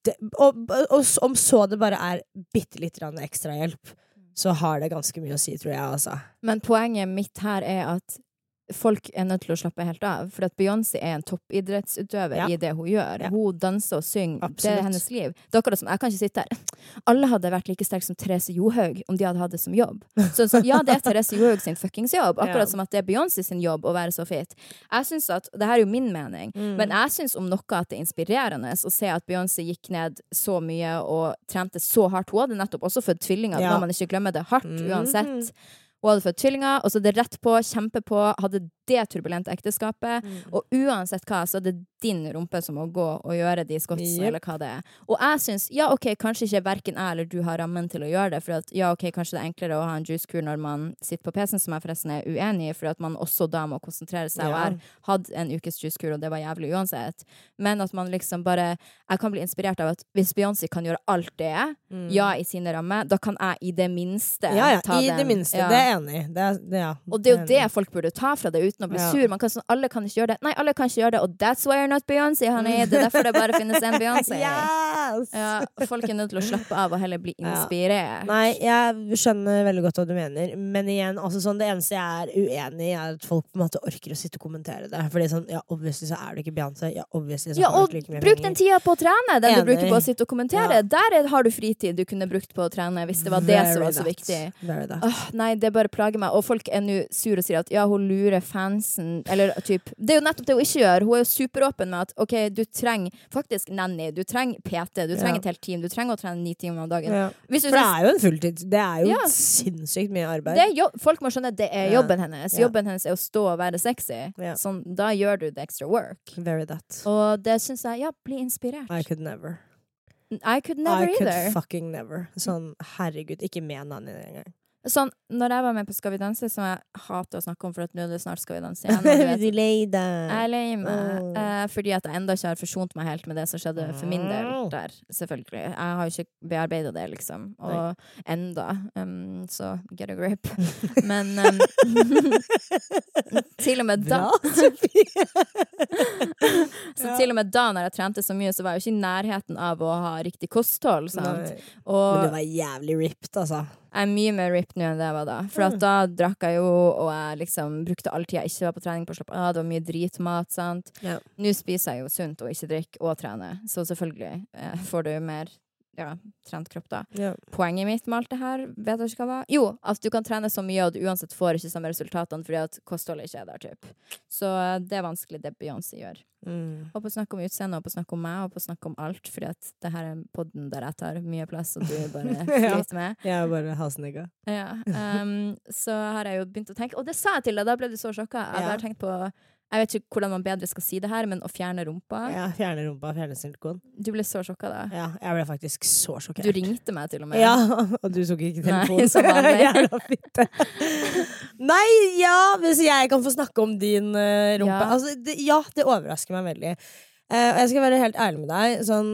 det, og, og om så det bare er bitte litt ekstrahjelp, så har det ganske mye å si, tror jeg, altså. Men poenget mitt her er at folk er nødt til å slappe helt av. For at Beyoncé er en toppidrettsutøver Ja. i det hun gjør. Ja. Hun danser og synger. Det er hennes liv. Det er akkurat som, Jeg kan ikke sitte her. Alle hadde vært like sterke som Therese Johaug om de hadde hatt det som jobb. Så, så ja, det er Therese Johaug sin fuckings jobb, akkurat Ja. som at det er Beyoncé sin jobb å være så fit. Jeg synes at, Det her er jo min mening, Mm. men jeg syns om noe at det er inspirerende å se at Beyoncé gikk ned så mye og trente så hardt. Hun hadde nettopp også født tvillinger, Ja. når man ikke glemmer det hardt uansett. uansett. Hun hadde født tvillinger, og så det rett på, kjempe på, hadde det turbulente ekteskapet. Mm. Og uansett hva, så er det din rumpe som må gå og gjøre de skots, yep. eller hva det er. Og jeg syns, ja ok, kanskje ikke verken jeg eller du har rammen til å gjøre det, for at ja ok, kanskje det er enklere å ha en juicekur når man sitter på PC-en, som jeg forresten er uenig i, for at man også da må konsentrere seg. Og Ja. jeg hadde en ukes juicekur, og det var jævlig uansett. Men at man liksom bare Jeg kan bli inspirert av at hvis Beyoncé kan gjøre alt det, ja, i sine rammer, da kan jeg i det minste Mm. Ja, ja, ta i den. det minste. Ja. Det er enig. Det er, det, ja, Og det er jo det folk burde ta fra det uten å bli Ja. sur. Man kan sånn, alle kan ikke gjøre det. Nei, alle kan ikke gjøre det, og that's why you're not Beyoncé, honey. Det er derfor det bare finnes en Beyoncé. Yes! Ja, folk er nødt til å slappe av og heller bli inspirert. Nei, jeg skjønner veldig godt hva du mener, men igjen, altså sånn, det eneste jeg er uenig i, er at folk på en måte orker å sitte og kommentere det. Fordi sånn, ja, obviously så er du ikke Beyoncé. Ja, obviously så Ja, og bruk den penger. tida på å trene, den Enig. du bruker på å sitte og kommentere. Der er, har du fritid du kunne brukt på å trene, hvis det var det som var så that. viktig. Very. Åh, nei, det bare plager meg. Og folk er nå sur og sier at ja, hun lurer fansen. Eller typ Det er jo nettopp det hun ikke gjør. Hun er jo superåpen med at OK, du trenger faktisk nanny, du trenger PT, du trenger Ja. et helt team, du trenger å trene ni timer om dagen. Ja. For det er jo en fulltid. Det er jo Ja. sinnssykt mye arbeid. det jobb, folk må skjønne at det er jobben hennes. Jobben hennes er å stå og være sexy. Sånn, da gjør du the extra work. Very that. Og det syns jeg Ja, bli inspirert. I could never. I could never I could fucking never. Sånn, herregud, ikke med Nanny engang. Sånn, når jeg var med på Skal vi danse, som jeg hater å snakke om, for at nå er det snart Skal vi danse igjen. og du lei deg. Jeg er lei meg, Oh. eh, fordi at jeg enda ikke har forsont meg helt med det som skjedde for min del der, selvfølgelig. Jeg har jo ikke bearbeida det, liksom. Og enda. Um, så get a grip. Men um, til og med da Så til og med da når jeg trente så mye, så var jeg jo ikke i nærheten av å ha riktig kosthold. Sant? Og, Men du var jævlig ripped, altså. Jeg er mye mer ripped nå enn det jeg var da. For Mm. da drakk jeg jo, og jeg liksom brukte all tida jeg ikke var på trening på å slappe av. Det var mye dritmat, sant. Ja. Nå spiser jeg jo sunt og ikke drikker og trener, så selvfølgelig eh, får du mer ja, trent kropp da. Ja. Poenget mitt med alt det her, vet du ikke hva var? Jo, at du kan trene så mye, og du uansett får ikke samme resultatene fordi at kostholdet ikke er der, typ. Så eh, det er vanskelig det Beyoncé gjør. Mm. Og på å snakke om utseende, og på å snakke om meg, og på å snakke om alt, fordi at det her er podden der jeg tar mye plass, og du bare flyter med. Jeg er bare halsnigga. Ja, um, så har jeg jo begynt å tenke Og det sa jeg til deg, da ble du så sjokka. Jeg Ja. har tenkt på Jeg vet ikke hvordan man bedre skal si det her, men å fjerne rumpa. Ja, fjerne rumpa, fjerne silikon. Du ble så sjokka da. Ja, jeg ble faktisk så sjokkert. Du ringte meg til og med. Ja, og du tok ikke Nei, telefonen. som vanlig. Jævla fitte. Nei, ja, hvis jeg kan få snakke om din uh, rumpe Ja. altså, det, ja, det overrasker meg veldig. Og jeg skal være helt ærlig med deg. Sånn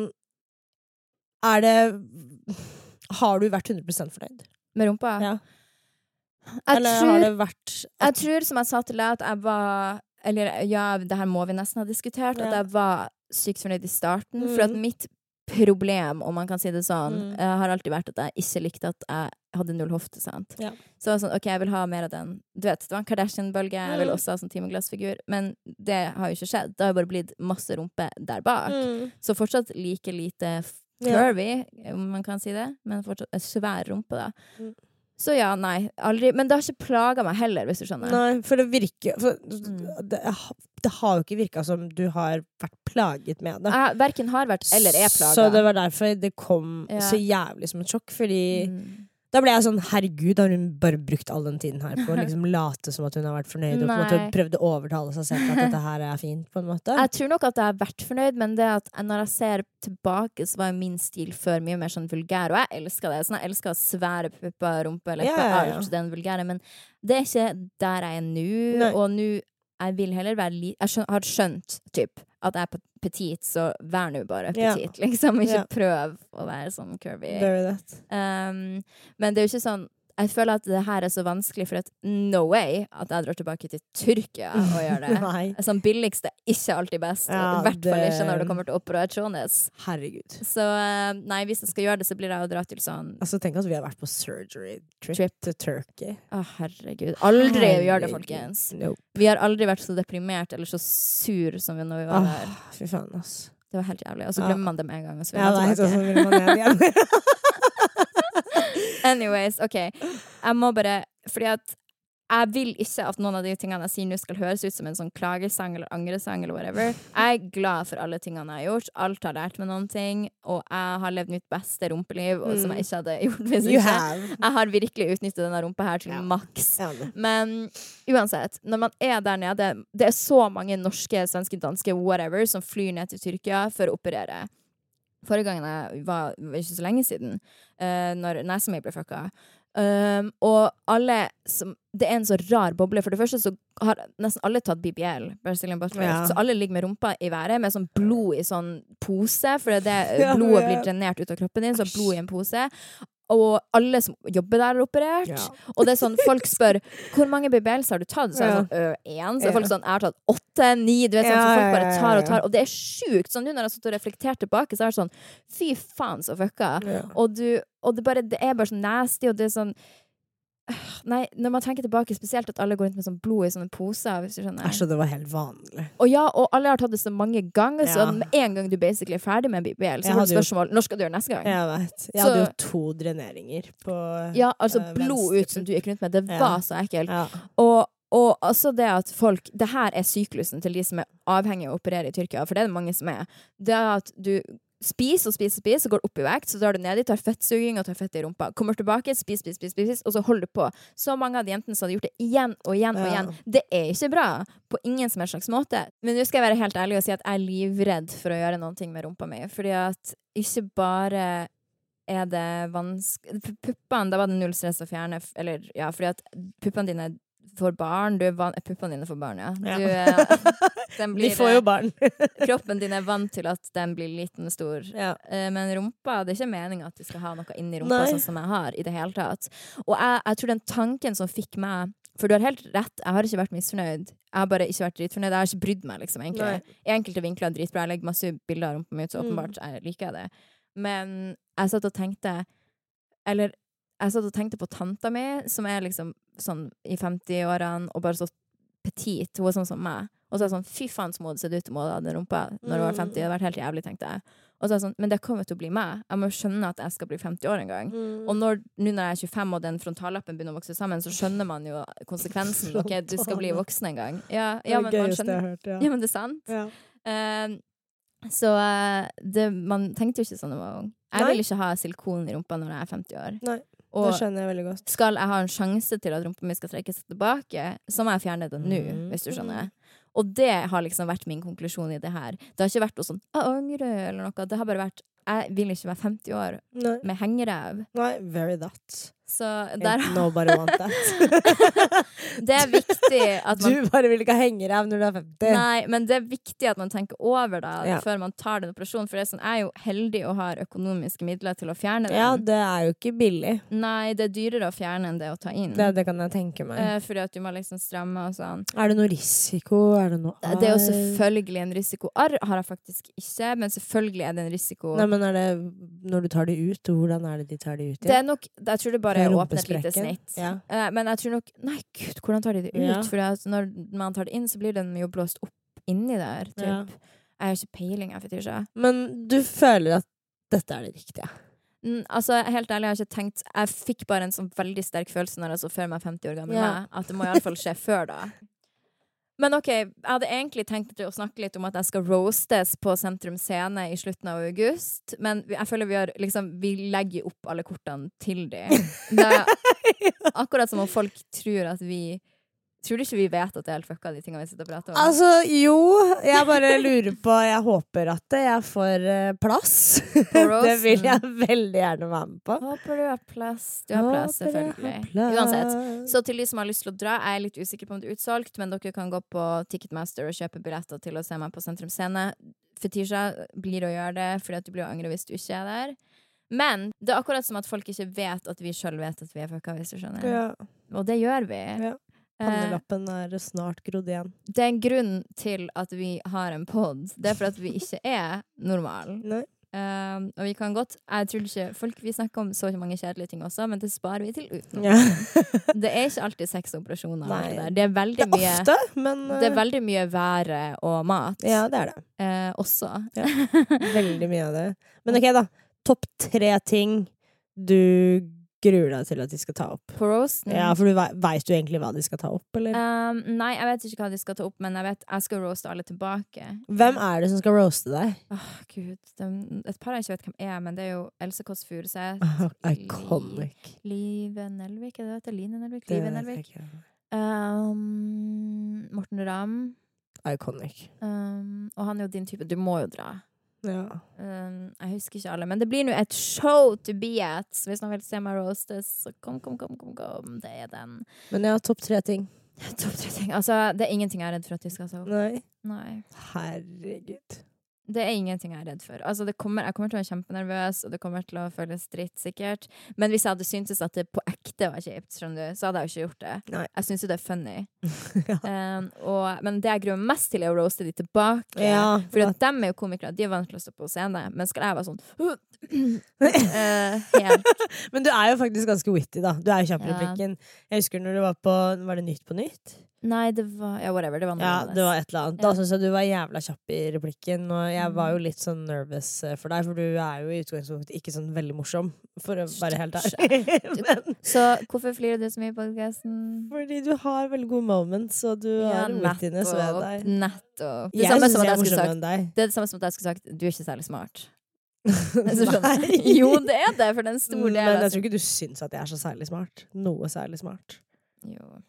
Er det Har du vært 100 fornøyd? Med rumpa? Ja. Jeg, Eller tror, har det vært jeg tror, som jeg sa til deg, at jeg var Eller ja, det her må vi nesten ha diskutert, at jeg var sykt fornøyd i starten. For at Mhm. mitt problem, om man kan si det sånn, Mm. eh, har alltid vært at jeg ikke likte at jeg hadde null hofte. sant? Ja. Så sånn, ok, jeg vil ha mer av den. Du vet, Det var en Kardashian-bølge. Jeg vil Mm. også ha sånn timeglassfigur. Men det har jo ikke skjedd. Det har jo bare blitt masse rumpe der bak. Mm. Så fortsatt like lite Ja. curvy, om man kan si det. Men fortsatt en svær rumpe, da. Så ja, nei. Aldri. Men det har ikke plaga meg heller, hvis du skjønner. Nei, for det virker for, Mm. det, det har jo ikke virka som du har vært plaget med det. Jeg verken har vært eller er plaga. Så det var derfor det kom Ja. så jævlig som et sjokk, fordi Mm. Da ble jeg sånn herregud, har hun bare brukt all den tiden her på å liksom late som at hun har vært fornøyd, og på en måte Nei. prøvde å overtale seg selv til at dette her er fint, på en måte? Jeg tror nok at jeg har vært fornøyd, men det at når jeg ser tilbake, så var jo min stil før mye mer sånn vulgær, og jeg elsker det. Sånn, jeg elsker svære pupper, rumpe, lepper, Ja, ja, ja. alt den vulgære, men det er ikke der jeg er nå, og nå jeg vil heller være li Jeg har skjønt typ, at jeg er petit, så vær nå bare petit. Liksom. Ikke Ja. prøv å være sånn curvy. Um, men det er jo ikke sånn Jeg føler at det her er så vanskelig, for at no way at jeg drar tilbake til Tyrkia og gjør det. Sånn billigst er ikke alltid best. Ja, I hvert fall det- ikke når det kommer til operasjones. Herregud. Så eh, nei, hvis jeg skal gjøre det, så blir det å dra til sånn Altså, tenk at vi har vært på surgery trip, Trip. til Turkey. Å, herregud. Aldri gjør det, folkens. Nope. Vi har aldri vært så deprimert eller så sur som vi når vi var der. Åh, fy faen, ass. Det var helt jævlig. Og så Ja. glemmer man det med en gang. Og så vil Ja, man nei, så, så tilbake. vil man ned igjen. Anyways, OK. Jeg må bare Fordi at jeg vil ikke at noen av de tingene jeg sier nå, skal høres ut som en sånn klagesang eller angresang eller whatever. Jeg er glad for alle tingene jeg har gjort. Alt har lært meg noen ting, og jeg har levd mitt beste rumpeliv, og som jeg ikke hadde gjort hvis Mm. Ikke. Jeg har virkelig utnyttet denne rumpa her til Ja. maks. Men uansett, når man er der nede Det er så mange norske, svenske, danske, whatever, som flyr ned til Tyrkia for å operere. Forrige gangen jeg var, var ikke så lenge siden, uh, når nesa mi ble fucka. Um, og alle som Det er en så rar boble. For det første så har nesten alle tatt BBL. Ja. Så alle ligger med rumpa i været med sånn blod i sånn pose, for det er det blodet blir drenert ut av kroppen din, så blod i en pose. Og alle som jobber der, er operert. Ja. Og det er sånn, folk spør hvor mange BBLs har du tatt? Så er det sånn, «Øh, én. Så er folk sånn, jeg har tatt åtte, ni. Du vet, sånn, så folk bare tar og tar. Og det er sjukt. Sånn, nå når jeg har sittet og reflektert tilbake, så er det sånn Fy faen, så fucka. Ja. Og, du, og det, bare, det er bare så nasty, og det er sånn Nei, når man tenker tilbake, spesielt at alle går rundt med sånn blod i sånne poser, hvis du skjønner. Æsj, det var helt vanlig. Og ja, og alle har tatt det så mange ganger, så Ja. med en gang du basically er ferdig med BBL, så har du spørsmål når skal du gjøre neste gang. Jeg vet. Jeg Så- hadde jo to dreneringer på Ja, altså øh, blod ut som du gikk rundt med. Det Ja. var så ekkelt. Ja. Og, og altså det at folk Det her er syklusen til de som er avhengige av å operere i Tyrkia, for det er det mange som er. Det er at du spiser og spiser, og spiser, så går opp i vekt, så drar du ned dit, tar fettsuging og tar fett i rumpa. Kommer tilbake, spis, spis, spis, spis, og så holder du på. Så mange av de jentene som hadde gjort det igjen og igjen og igjen. Det er ikke bra. På ingen som helst slags måte. Men nå skal jeg være helt ærlig og si at jeg er livredd for å gjøre ting med rumpa mi. Fordi at ikke bare er det vanskelig Puppene, da var det null stress å fjerne. Eller ja, fordi at puppene dine får barn. Du er van puppene dine får barn, ja. Du, ja. den De får jo barn. kroppen din er vant til at den blir liten og stor. ja. Eh, Men rumpa, det er ikke meninga at du skal ha noe inni rumpa Nei. sånn som jeg har, i det hele tatt. Og jeg, jeg tror den tanken som fikk meg For du har helt rett, jeg har ikke vært misfornøyd. Jeg har bare ikke vært dritfornøyd. Jeg har ikke brydd meg, liksom, egentlig. I enkelte vinkler dritbra. Jeg legger masse bilder av rumpa mi ut, så Mm. åpenbart jeg liker det. Men jeg satt og tenkte Eller jeg satt og tenkte på tanta mi, som er liksom sånn i 50-årene, og bare så petit. Hun er sånn som meg. Og så er jeg sånn, fy faen så må det se ut som hun hadde rumpa når hun var 50. Det hadde vært helt jævlig, tenkte jeg. Og så er jeg sånn, men det kommer til å bli meg. Jeg må skjønne at jeg skal bli 50 år en gang. Mm. Og nå når jeg er 25 og den frontallappen begynner å vokse sammen, så skjønner man jo konsekvensen. Ok, du skal bli voksen en gang. Ja, ja men man skjønner. Ja. Men det er sant. Ja. Uh, så eh, det, man tenkte jo ikke sånn da man var ung. Jeg vil ikke ha silikon i rumpa når jeg er 50 år. Nei, Og det skjønner jeg veldig godt. skal jeg ha en sjanse til at rumpa mi skal trekke seg tilbake, så må jeg fjerne det nå, Mm. hvis du skjønner. Og det har liksom vært min konklusjon i det her. Det har ikke vært noe sånn 'jeg angrer' eller noe. Det har bare vært 'jeg vil ikke være 50 år Nei, med hengerev'. Nei very that. Så der, Nobody want that. det er viktig at man Du bare vil ikke ha hengeræv når du er 50. Nei, men det er viktig at man tenker over det Ja. før man tar den operasjonen. For det er jeg jo heldig og har økonomiske midler til å fjerne den. Ja, det er jo ikke billig. Nei, det er dyrere å fjerne enn det å ta inn. Det, det kan jeg tenke meg. Eh, fordi at du må liksom stramme og sånn. Er det noe risiko? Er det noe Det er jo selvfølgelig en risiko. Arr har jeg faktisk ikke, men selvfølgelig er det en risiko. Nei, men er det når du tar det ut? Hvordan er det de tar det ut Det er nok, jeg tror det bare Er åpne et lite snitt. Ja. Uh, men jeg tror nok Nei, gud, hvordan tar de det ut? Ja. For når man tar det inn, så blir den jo blåst opp inni der. Typ. Ja. Jeg har ikke peiling, jeg, Fetisha. Men du føler at dette er det riktige? Mm, altså, helt ærlig, jeg har ikke tenkt Jeg fikk bare en sånn veldig sterk følelse når jeg så før meg 50 år gammel Ja. meg, at det må iallfall skje før da. Men OK, jeg hadde egentlig tenkt å snakke litt om at jeg skal roastes på Sentrum Scene i slutten av august, men jeg føler vi har liksom Vi legger opp alle kortene til dem. Det er akkurat som om folk tror at vi Tror du ikke vi vet at det er helt fucka, de tingene vi sitter og prater om? Altså, jo. Jeg bare lurer på Jeg håper at jeg får eh, plass. det vil jeg veldig gjerne være med på. Håper du har plass. Du har plass, har selvfølgelig. plass. Uansett. Så til de som har lyst til å dra, jeg er litt usikker på om det er utsolgt, men dere kan gå på Ticketmaster og kjøpe billetter til å se meg på Sentrum Scene. Fetisha blir å gjøre det, fordi at du blir å angre hvis du ikke er der. Men det er akkurat som at folk ikke vet at vi sjøl vet at vi er fucka, hvis du skjønner. Ja. Og det gjør vi. Ja. Eh, Pannelappen er snart grodd igjen. det er en grunn til at vi har en pod. Det er for at vi ikke er normale. Um, og vi kan godt Jeg tror ikke folk Vi snakker om så mange kjedelige ting også, men det sparer vi til utenom. Ja. Det er ikke alltid sexoperasjoner. operasjoner. Det, det er veldig Det er mye ofte, men Det er eh, veldig mye være og mat Ja, det er det. Uh, også. Veldig mye av det. Men ok, da. Topp tre ting du gruer deg til at de skal ta opp. På roasten Ja, For du veit du egentlig hva de skal ta opp, eller? um, Nei, jeg vet ikke hva de skal ta opp, men jeg vet jeg skal roaste alle tilbake. Hvem er det som skal roaste deg? Åh, Gud. De, et par jeg ikke vet hvem er, men det er jo Else Kåss Furuseth. Iconic. Live Nelvik, er det det? Line Nelvik? Live Nelvik. Um, Morten Ramm. Iconic. Um, og han er jo din type. Du må jo dra. Ja. Um, jeg husker ikke alle, men det blir nå et show to be at. Så hvis noen vil se meg roastes, så kom, kom, kom, kom, kom. Det er den. Men ja, topp tre ting. Topp tre ting. Altså, det er ingenting jeg er redd for at de skal ta opp. Nei. Nei. Herregud. Det er ingenting jeg er redd for. Altså, det kommer, jeg kommer til å være kjempenervøs, og det kommer til å føles dritt, sikkert. Men hvis jeg hadde syntes at det på ekte var kjipt, du, så hadde jeg jo ikke gjort det. Nei. Jeg syns jo det er funny. Ja. Um, og, men det jeg gruer meg mest til, er å roaste de tilbake. Ja, For at dem er jo komikere, de er vant til å stå på scenen. Men skal jeg være sånn uh, Helt Men du er jo faktisk ganske witty, da. Du er jo kjapp i Ja. Jeg husker når du var på Var det Nytt på Nytt? Nei, det var Ja, whatever. Det var noe Ja, annerledes. det var et eller annet. Da Ja. syns jeg du var jævla kjapp i replikken, og jeg var jo Mm. litt sånn nervous eh, for deg, for du er jo i utgangspunktet ikke sånn veldig morsom, for å være helt ærlig. Så hvorfor flirer du så mye i podkasten? fordi du har veldig gode moments, og du har en wittiness ved deg. Nettopp. Det, Jeg syns som jeg er morsommere enn deg. det er det samme som at jeg skulle sagt du er ikke særlig smart. Så skjønner jeg. Nei. Jo, det er det, for den store delen. Men jeg tror ikke du syns at jeg er så særlig smart. Noe særlig smart. Jo.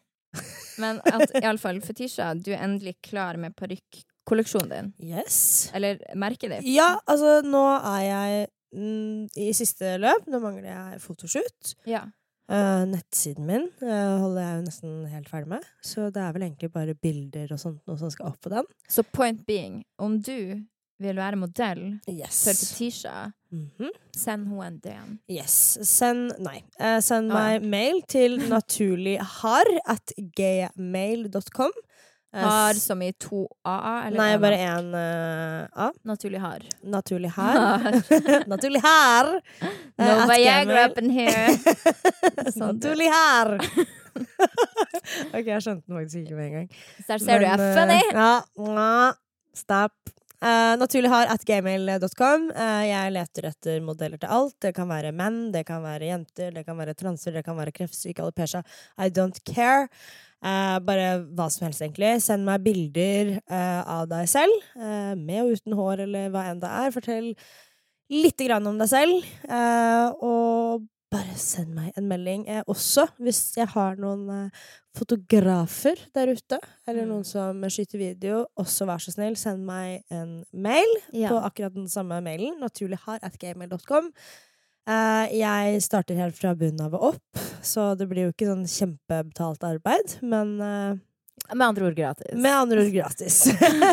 Men at iallfall, Fetisha, du er endelig klar med parykkolleksjonen din. Yes. Eller merket ditt. Ja, altså, nå er jeg mm, i siste løp. Nå mangler jeg fotoshoot. Ja. Uh, nettsiden min uh, holder jeg jo nesten helt ferdig med. Så det er vel egentlig bare bilder og sånt noe som skal opp på den. Så point being, om du vil være modell Yes. for Fetisha, Mhm. send henne en DM. yes. Send Nei. Eh, send Ah, ja. meg mail til naturlighar at gmail.com. Eh, Har som i to a-a? Nei, bare én uh, A. Naturlig har. Naturlig her. Naturlig her! Eh, No Viagra up in here. Sånn. Naturlig her! ok, jeg skjønte den faktisk ikke med en gang. Så der ser du, Men, er funny! eh, Ja, stop. Uh, naturlighar at gmail.com. Uh, jeg leter etter modeller til alt. Det kan være menn, det kan være jenter, det kan være transer, det kan være kreftsyke, alopecia. I don't care. Uh, bare hva som helst, egentlig. Send meg bilder eh, av deg selv, eh, med og uten hår, eller hva enn det er. Fortell lite grann om deg selv, eh, og bare send meg en melding. Eh, også hvis jeg har noen eh, fotografer der ute, eller noen Mm. som skyter video, også vær så snill, send meg en mail Ja. på akkurat den samme mailen, Naturlighar.gmail.com. Eh, jeg starter helt fra bunnen av og opp, så det blir jo ikke sånn kjempebetalt arbeid, men eh, Med andre ord gratis. med andre ord gratis.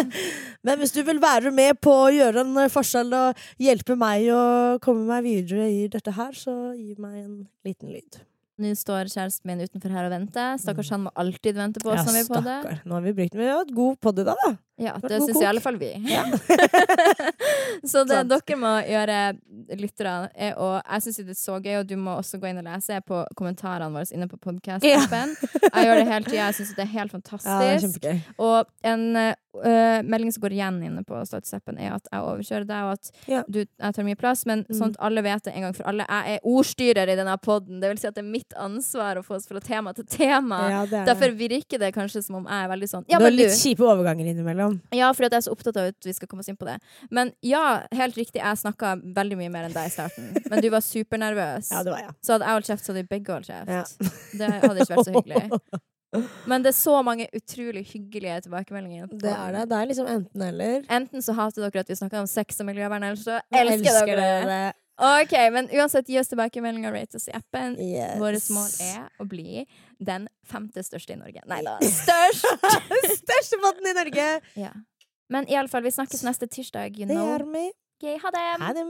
men hvis du vil være med på å gjøre en forskjell og hjelpe meg å komme meg videre i dette her, så gi meg en liten lyd. Nå står kjæresten min utenfor her og venter. Stakkars, han må alltid vente på oss når vi er på det. Nå har vi brukt vi har hatt god podde da, da. Ja, det god syns i alle fall vi. så det Sant. dere må gjøre, lyttere, er å Jeg syns det er så gøy, og du må også gå inn og lese på kommentarene våre inne på podkast-appen. Jeg gjør det hele tida. Jeg syns det er helt Ja, det er fantastisk. kjempegøy. og en øh, melding som går igjen inne på statusappen, er at jeg overkjører deg, og at Ja. du, jeg tar mye plass. Men Mm. sånn at alle vet det en gang for alle. Jeg er ordstyrer i denne poden. Det vil si at det er mitt ansvar å få oss fra tema til tema. Ja, det er Derfor virker det kanskje som om jeg er veldig sånn Ja, du har litt du kjipe overganger innimellom. Ja, fordi jeg er så opptatt av at vi skal komme oss inn på det. Men ja, helt riktig, jeg snakka veldig mye mer enn deg i starten. Men du var supernervøs. Ja, det var jeg. Så hadde jeg holdt kjeft, så hadde vi begge holdt kjeft. Det hadde ikke vært så hyggelig. Men det er så mange utrolig hyggelige tilbakemeldinger. Det er det. Det er liksom enten-eller. Enten så hater dere at vi snakker om sex og miljøvern, eller så elsker, dere det. Ok, men uansett, gi oss tilbakemeldinger, rate oss i appen. Yes. Vårt mål er å bli den femte største i Norge. Nei da, størst! Største båten i Norge! ja. Men i alle fall, vi snakkes neste tirsdag. You Det gjør vi. Okay, ha det! Ha det.